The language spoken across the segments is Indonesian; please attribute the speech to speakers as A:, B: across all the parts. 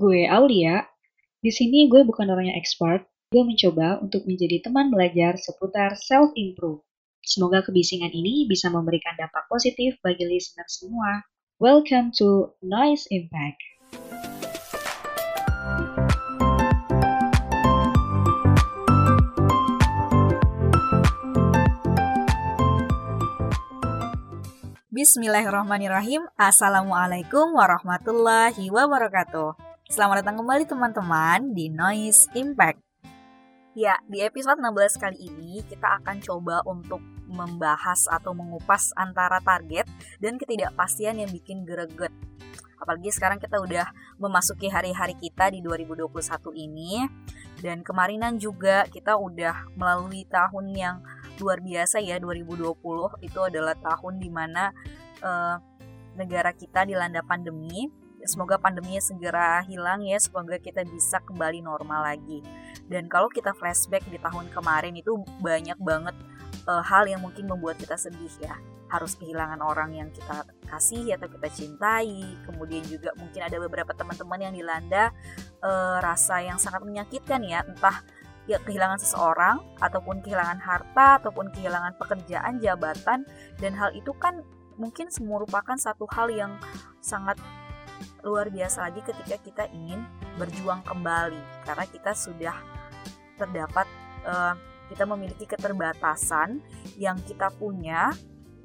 A: gue Aulia. Di sini gue bukan orang yang expert, gue mencoba untuk menjadi teman belajar seputar self-improve. Semoga kebisingan ini bisa memberikan dampak positif bagi listener semua. Welcome to Noise Impact.
B: Bismillahirrahmanirrahim. Assalamualaikum warahmatullahi wabarakatuh. Selamat datang kembali teman-teman di Noise Impact. Ya, di episode 16 kali ini kita akan coba untuk membahas atau mengupas antara target dan ketidakpastian yang bikin greget. Apalagi sekarang kita udah memasuki hari-hari kita di 2021 ini dan kemarinan juga kita udah melalui tahun yang luar biasa ya 2020 itu adalah tahun di mana uh, negara kita dilanda pandemi semoga pandeminya segera hilang ya semoga kita bisa kembali normal lagi. Dan kalau kita flashback di tahun kemarin itu banyak banget uh, hal yang mungkin membuat kita sedih ya. Harus kehilangan orang yang kita kasih atau kita cintai kemudian juga mungkin ada beberapa teman-teman yang dilanda uh, rasa yang sangat menyakitkan ya. Entah ya kehilangan seseorang ataupun kehilangan harta ataupun kehilangan pekerjaan jabatan dan hal itu kan mungkin merupakan satu hal yang sangat luar biasa lagi ketika kita ingin berjuang kembali. Karena kita sudah terdapat uh, kita memiliki keterbatasan yang kita punya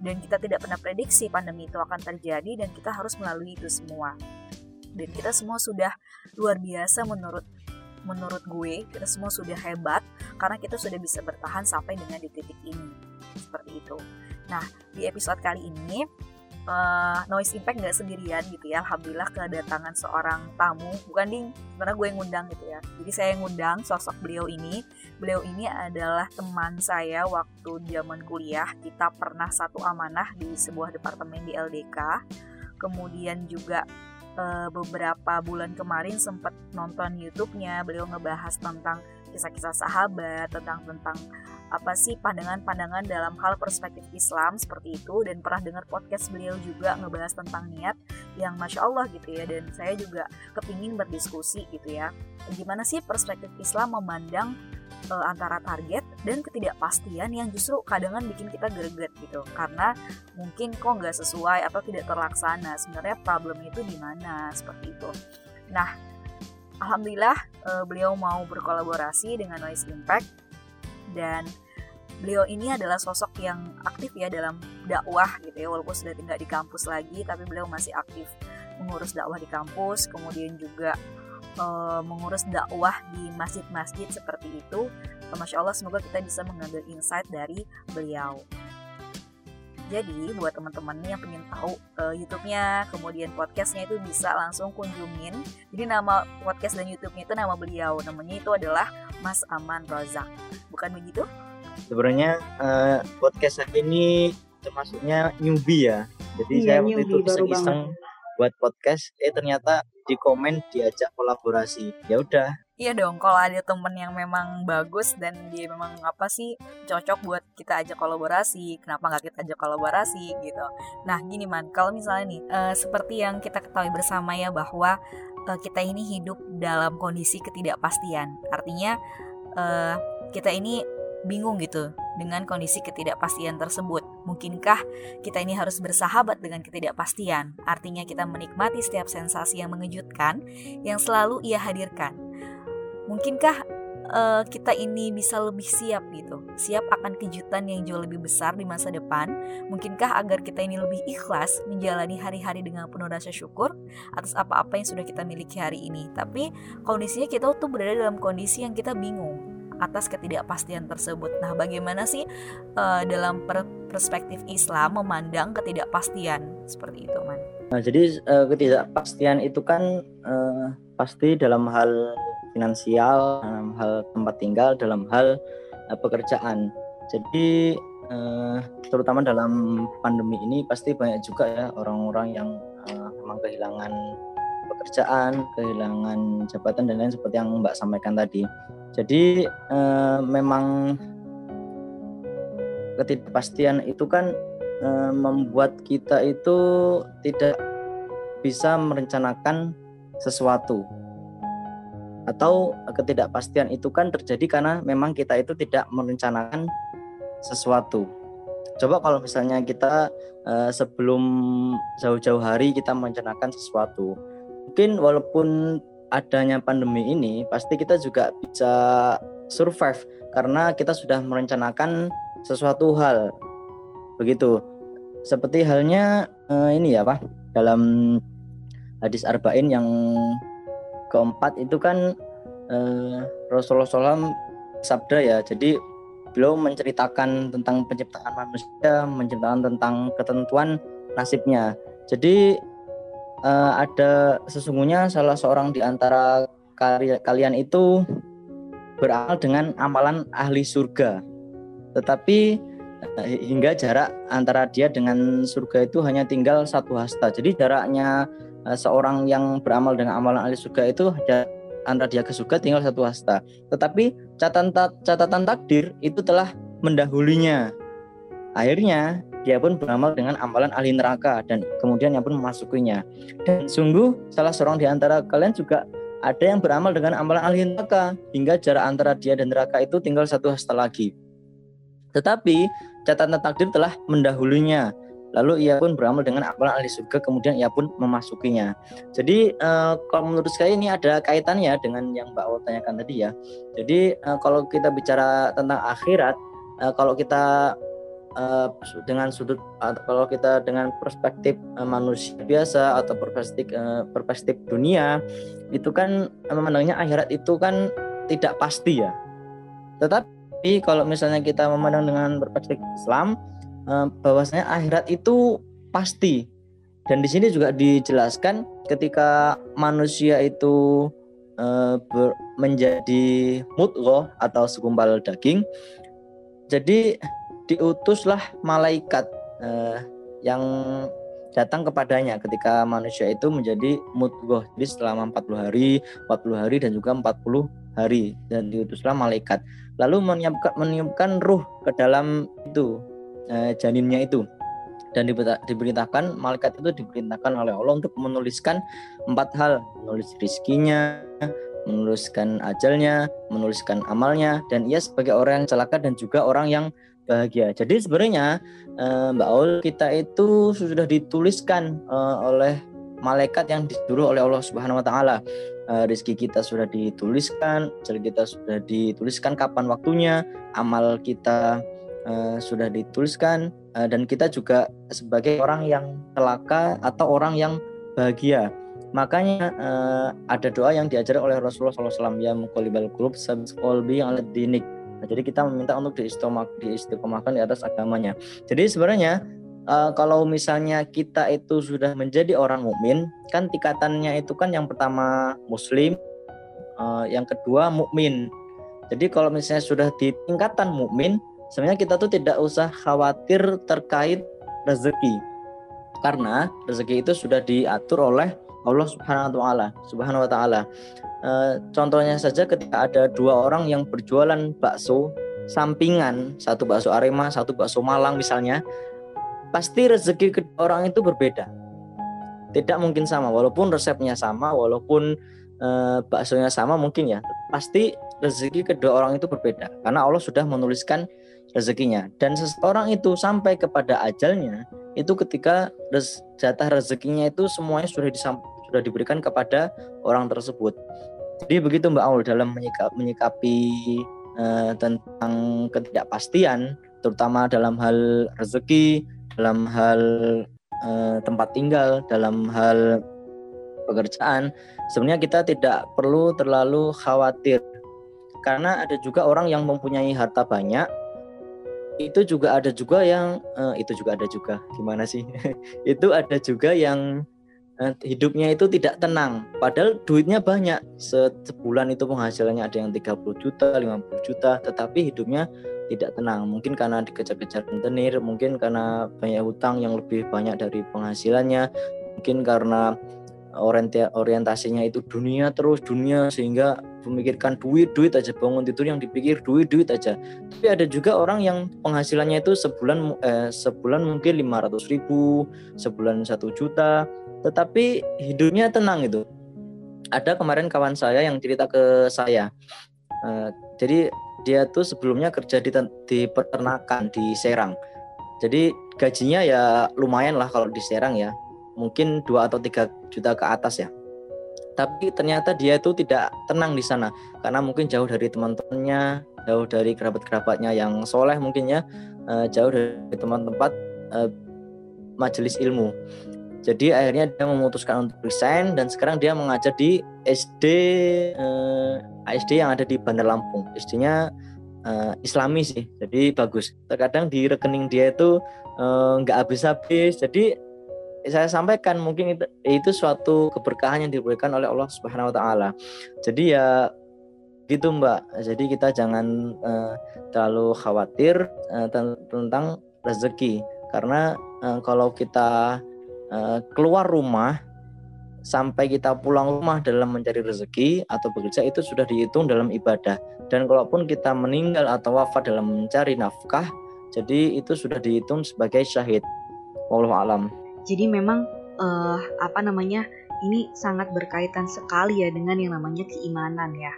B: dan kita tidak pernah prediksi pandemi itu akan terjadi dan kita harus melalui itu semua. Dan kita semua sudah luar biasa menurut menurut gue kita semua sudah hebat karena kita sudah bisa bertahan sampai dengan di titik ini. Seperti itu. Nah di episode kali ini uh, Noise Impact nggak sendirian gitu ya. Alhamdulillah kedatangan seorang tamu. Bukan ding sebenarnya gue yang ngundang gitu ya. Jadi saya yang ngundang sosok beliau ini. Beliau ini adalah teman saya waktu zaman kuliah. Kita pernah satu amanah di sebuah departemen di LDK kemudian juga uh, beberapa bulan kemarin sempat nonton YouTube-nya. Beliau ngebahas tentang kisah-kisah sahabat tentang tentang apa sih pandangan-pandangan dalam hal perspektif Islam seperti itu. Dan pernah dengar podcast beliau juga ngebahas tentang niat yang masya Allah gitu ya. Dan saya juga kepingin berdiskusi gitu ya. Gimana sih perspektif Islam memandang uh, antara target dan ketidakpastian yang justru kadang bikin kita greget gitu. Karena mungkin kok nggak sesuai atau tidak terlaksana. Sebenarnya problem itu di mana? Seperti itu. Nah alhamdulillah uh, beliau mau berkolaborasi dengan Noise Impact dan beliau ini adalah sosok yang aktif ya dalam dakwah gitu ya walaupun sudah tinggal di kampus lagi tapi beliau masih aktif mengurus dakwah di kampus kemudian juga uh, mengurus dakwah di masjid-masjid seperti itu. Masya Allah semoga kita bisa mengambil insight dari beliau. Jadi buat teman-teman yang pengen tahu uh, YouTube-nya, kemudian podcastnya itu bisa langsung kunjungin. Jadi nama podcast dan YouTube-nya itu nama beliau, namanya itu adalah Mas Aman Rozak. Bukan begitu?
C: Sebenarnya uh, podcast ini termasuknya newbie ya. Jadi iya, saya waktu itu iseng-iseng buat podcast, eh ternyata di komen diajak kolaborasi ya udah
B: Iya dong, kalau ada temen yang memang bagus dan dia memang apa sih cocok buat kita ajak kolaborasi, kenapa nggak kita ajak kolaborasi gitu. Nah gini man, kalau misalnya nih, uh, seperti yang kita ketahui bersama ya bahwa uh, kita ini hidup dalam kondisi ketidakpastian. Artinya uh, kita ini bingung gitu dengan kondisi ketidakpastian tersebut. Mungkinkah kita ini harus bersahabat dengan ketidakpastian? Artinya kita menikmati setiap sensasi yang mengejutkan yang selalu ia hadirkan. Mungkinkah uh, kita ini bisa lebih siap gitu, siap akan kejutan yang jauh lebih besar di masa depan. Mungkinkah agar kita ini lebih ikhlas menjalani hari-hari dengan penuh rasa syukur atas apa-apa yang sudah kita miliki hari ini. Tapi kondisinya kita tuh berada dalam kondisi yang kita bingung atas ketidakpastian tersebut. Nah, bagaimana sih uh, dalam per perspektif Islam memandang ketidakpastian seperti itu, man?
C: Nah, jadi uh, ketidakpastian itu kan uh, pasti dalam hal finansial, dalam hal tempat tinggal, dalam hal uh, pekerjaan. Jadi uh, terutama dalam pandemi ini pasti banyak juga ya orang-orang yang uh, memang kehilangan pekerjaan, kehilangan jabatan dan lain seperti yang Mbak sampaikan tadi. Jadi eh, memang ketidakpastian itu kan eh, membuat kita itu tidak bisa merencanakan sesuatu. Atau ketidakpastian itu kan terjadi karena memang kita itu tidak merencanakan sesuatu. Coba kalau misalnya kita uh, sebelum jauh-jauh hari kita merencanakan sesuatu, mungkin walaupun adanya pandemi ini, pasti kita juga bisa survive karena kita sudah merencanakan sesuatu hal. Begitu. Seperti halnya uh, ini ya, Pak, dalam hadis arba'in yang keempat itu kan uh, Rasulullah SAW sabda ya. Jadi beliau menceritakan tentang penciptaan manusia, menceritakan tentang ketentuan nasibnya. Jadi uh, ada sesungguhnya salah seorang di antara kalian itu beramal dengan amalan ahli surga. Tetapi eh, hingga jarak antara dia dengan surga itu hanya tinggal satu hasta. Jadi jaraknya eh, seorang yang beramal dengan amalan ahli surga itu antara dia ke surga tinggal satu hasta. Tetapi catatan catatan takdir itu telah mendahulinya. Akhirnya dia pun beramal dengan amalan ahli neraka dan kemudian yang pun memasukinya. Dan sungguh salah seorang di antara kalian juga ada yang beramal dengan amalan ahli neraka hingga jarak antara dia dan neraka itu tinggal satu hasta lagi. Tetapi catatan takdir telah mendahulunya. Lalu ia pun beramal dengan amalan ahli surga, kemudian ia pun memasukinya. Jadi uh, kalau menurut saya ini ada kaitannya dengan yang Mbak Aul tanyakan tadi ya. Jadi uh, kalau kita bicara tentang akhirat, uh, kalau kita uh, dengan sudut uh, kalau kita dengan perspektif uh, manusia biasa atau perspektif uh, perspektif dunia itu kan memandangnya akhirat itu kan tidak pasti ya. Tetapi kalau misalnya kita memandang dengan perspektif Islam bahwasanya akhirat itu pasti dan di sini juga dijelaskan ketika manusia itu uh, menjadi mudghah atau segumpal daging jadi diutuslah malaikat uh, yang datang kepadanya ketika manusia itu menjadi mudghah. Jadi selama 40 hari, 40 hari dan juga 40 hari dan diutuslah malaikat. Lalu menyiapkan meniupkan ruh ke dalam itu uh, janinnya itu dan diberitakan malaikat itu diperintahkan oleh Allah untuk menuliskan empat hal menulis rizkinya menuliskan ajalnya menuliskan amalnya dan ia sebagai orang yang celaka dan juga orang yang bahagia. Jadi sebenarnya uh, Mbak Aul kita itu sudah dituliskan uh, oleh malaikat yang disuruh oleh Allah Subhanahu wa taala. Rezeki kita sudah dituliskan, ajar kita sudah dituliskan kapan waktunya, amal kita uh, sudah dituliskan uh, dan kita juga sebagai orang yang celaka atau orang yang bahagia. Makanya uh, ada doa yang diajar oleh Rasulullah SAW ya muqallibal qulub sabis qalbi ala dinik Nah, jadi kita meminta untuk diistiqomahkan di atas agamanya. Jadi sebenarnya uh, kalau misalnya kita itu sudah menjadi orang mukmin, kan tingkatannya itu kan yang pertama muslim, uh, yang kedua mukmin. Jadi kalau misalnya sudah di tingkatan mukmin, sebenarnya kita tuh tidak usah khawatir terkait rezeki. Karena rezeki itu sudah diatur oleh Allah Subhanahu wa taala, Subhanahu wa taala. E, contohnya saja ketika ada dua orang yang berjualan bakso sampingan, satu bakso Arema, satu bakso Malang misalnya, pasti rezeki kedua orang itu berbeda. Tidak mungkin sama, walaupun resepnya sama, walaupun e, baksonya sama mungkin ya, pasti rezeki kedua orang itu berbeda karena Allah sudah menuliskan rezekinya dan seseorang itu sampai kepada ajalnya itu ketika rez, jatah rezekinya itu semuanya sudah sudah diberikan kepada orang tersebut jadi begitu Mbak Aul dalam menyikap, menyikapi uh, tentang ketidakpastian, terutama dalam hal rezeki, dalam hal uh, tempat tinggal, dalam hal pekerjaan. Sebenarnya kita tidak perlu terlalu khawatir karena ada juga orang yang mempunyai harta banyak itu juga ada juga yang uh, itu juga ada juga. Gimana sih? Itu ada juga yang Eh, hidupnya itu tidak tenang. Padahal duitnya banyak. Sebulan itu penghasilannya ada yang 30 juta 50 juta tetapi hidupnya tidak tenang. Mungkin karena dikejar-kejar rentenir mungkin karena banyak hutang yang lebih banyak dari penghasilannya mungkin karena orientasinya itu dunia terus dunia sehingga memikirkan duit duit aja bangun tidur yang dipikir duit duit aja tapi ada juga orang yang penghasilannya itu sebulan eh, sebulan mungkin 500 ribu sebulan satu juta tetapi hidupnya tenang itu ada kemarin kawan saya yang cerita ke saya. Uh, jadi dia tuh sebelumnya kerja di, di peternakan di Serang. Jadi gajinya ya lumayan lah kalau di Serang ya, mungkin dua atau tiga juta ke atas ya. Tapi ternyata dia itu tidak tenang di sana karena mungkin jauh dari teman-temannya, jauh dari kerabat-kerabatnya yang soleh mungkin ya, uh, jauh dari teman-tempat uh, majelis ilmu. Jadi akhirnya dia memutuskan untuk resign dan sekarang dia mengajar di SD eh, SD yang ada di Bandar Lampung. SD-nya eh, Islami sih, jadi bagus. Terkadang di rekening dia itu eh, nggak eh, habis-habis. Jadi saya sampaikan mungkin itu, itu suatu keberkahan yang diberikan oleh Allah Subhanahu Wa Taala. Jadi ya gitu Mbak. Jadi kita jangan eh, terlalu khawatir eh, tentang rezeki karena eh, kalau kita Eh, keluar rumah sampai kita pulang rumah dalam mencari rezeki atau bekerja itu sudah dihitung dalam ibadah dan kalaupun kita meninggal atau wafat dalam mencari nafkah jadi itu sudah dihitung sebagai syahid wallahu alam
A: jadi memang uh, apa namanya ini sangat berkaitan sekali ya dengan yang namanya keimanan ya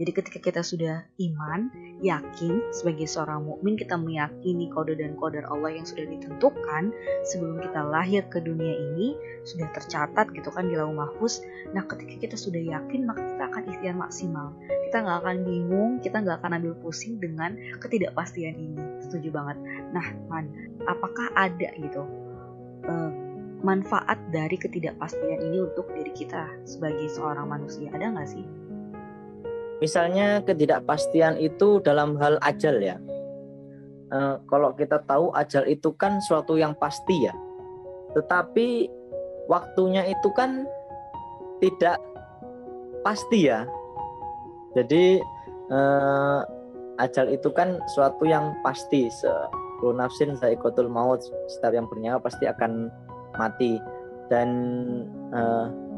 A: jadi ketika kita sudah iman, yakin sebagai seorang mukmin kita meyakini kode dan kodar Allah yang sudah ditentukan sebelum kita lahir ke dunia ini sudah tercatat gitu kan di lauh mahfuz. Nah ketika kita sudah yakin maka kita akan ikhtiar maksimal. Kita nggak akan bingung, kita nggak akan ambil pusing dengan ketidakpastian ini. Setuju banget. Nah man, apakah ada gitu uh, manfaat dari ketidakpastian ini untuk diri kita sebagai seorang manusia? Ada nggak sih?
C: Misalnya ketidakpastian itu dalam hal ajal ya. E, kalau kita tahu ajal itu kan suatu yang pasti ya. Tetapi waktunya itu kan tidak pasti ya. Jadi e, ajal itu kan suatu yang pasti. Sepuluh nafsin zaikotul maut. Setiap yang bernyawa pasti akan mati. Dan e,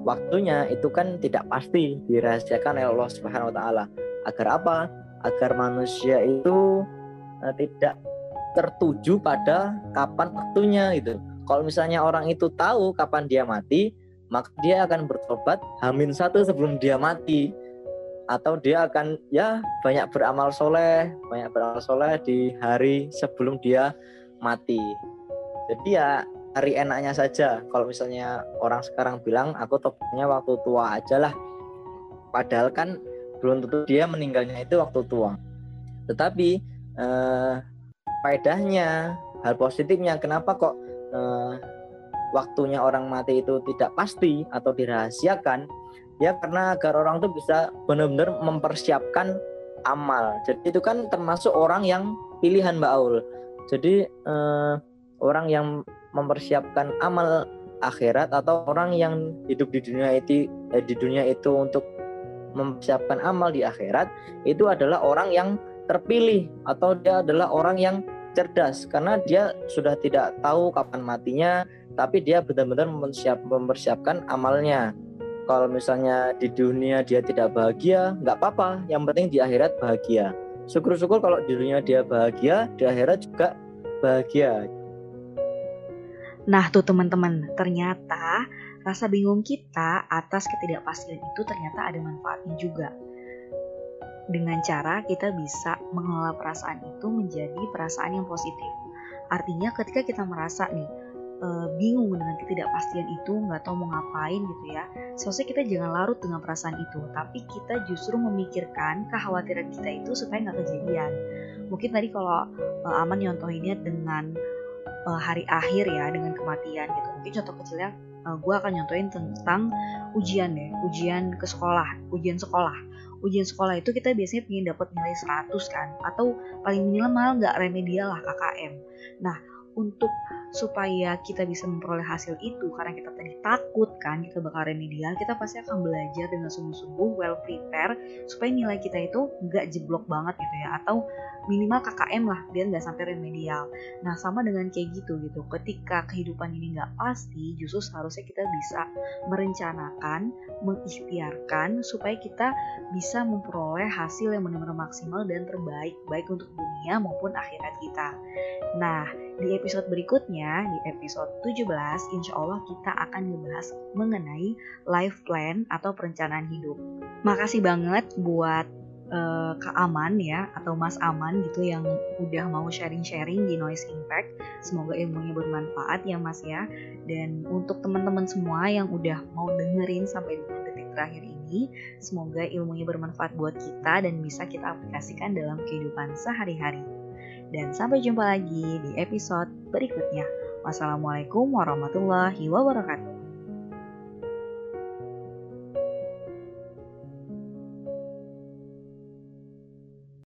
C: waktunya itu kan tidak pasti dirahasiakan oleh Allah Subhanahu wa taala. Agar apa? Agar manusia itu uh, tidak tertuju pada kapan waktunya itu. Kalau misalnya orang itu tahu kapan dia mati, maka dia akan bertobat hamin satu sebelum dia mati atau dia akan ya banyak beramal soleh banyak beramal soleh di hari sebelum dia mati jadi ya hari enaknya saja. Kalau misalnya orang sekarang bilang aku tobatnya waktu tua aja lah. Padahal kan belum tentu dia meninggalnya itu waktu tua. Tetapi eh, faedahnya, hal positifnya kenapa kok eh, waktunya orang mati itu tidak pasti atau dirahasiakan? Ya karena agar orang itu bisa benar-benar mempersiapkan amal. Jadi itu kan termasuk orang yang pilihan Mbak Aul. Jadi eh, orang yang mempersiapkan amal akhirat atau orang yang hidup di dunia itu eh, di dunia itu untuk mempersiapkan amal di akhirat itu adalah orang yang terpilih atau dia adalah orang yang cerdas. Karena dia sudah tidak tahu kapan matinya tapi dia benar-benar mempersiap, mempersiapkan amalnya. Kalau misalnya di dunia dia tidak bahagia nggak apa-apa. Yang penting di akhirat bahagia. Syukur-syukur kalau di dunia dia bahagia di akhirat juga bahagia
A: Nah tuh teman-teman, ternyata rasa bingung kita atas ketidakpastian itu ternyata ada manfaatnya juga. Dengan cara kita bisa mengelola perasaan itu menjadi perasaan yang positif. Artinya ketika kita merasa nih e, bingung dengan ketidakpastian itu, nggak tahu mau ngapain gitu ya, seharusnya kita jangan larut dengan perasaan itu, tapi kita justru memikirkan kekhawatiran kita itu supaya nggak kejadian. Mungkin tadi kalau e, Aman nyontohinnya dengan uh, hari akhir ya dengan kematian gitu. Mungkin contoh kecilnya uh, eh, gue akan nyontoin tentang ujian deh, ujian ke sekolah, ujian sekolah. Ujian sekolah itu kita biasanya ingin dapat nilai 100 kan, atau paling minimal nggak remedial lah KKM. Nah, untuk supaya kita bisa memperoleh hasil itu. Karena kita tadi takut kan kita bakal remedial kita pasti akan belajar dengan sungguh-sungguh well prepare supaya nilai kita itu nggak jeblok banget gitu ya. Atau minimal KKM lah biar nggak sampai remedial. Nah sama dengan kayak gitu gitu. Ketika kehidupan ini nggak pasti justru seharusnya kita bisa merencanakan mengikhtiarkan supaya kita bisa memperoleh hasil yang benar-benar maksimal dan terbaik baik untuk dunia maupun akhirat kita. Nah Di episode berikutnya, di episode 17, insya Allah kita akan membahas mengenai life plan atau perencanaan hidup. Makasih banget buat uh, Kak Aman ya, atau Mas Aman gitu yang udah mau sharing-sharing di Noise Impact. Semoga ilmunya bermanfaat ya Mas ya. Dan untuk teman-teman semua yang udah mau dengerin sampai detik terakhir ini, semoga ilmunya bermanfaat buat kita dan bisa kita aplikasikan dalam kehidupan sehari-hari dan sampai jumpa lagi di episode berikutnya. Wassalamualaikum warahmatullahi wabarakatuh.